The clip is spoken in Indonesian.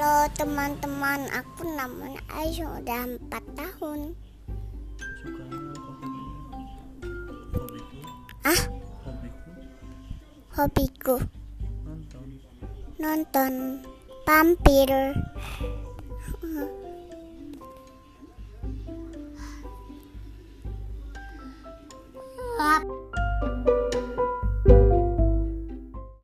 Halo teman-teman, aku namanya Aisyah udah 4 tahun. Sukanya apa hobinya? Hobiku? Ah, Hobiku? hobiku Nonton. nonton pampir. Lap-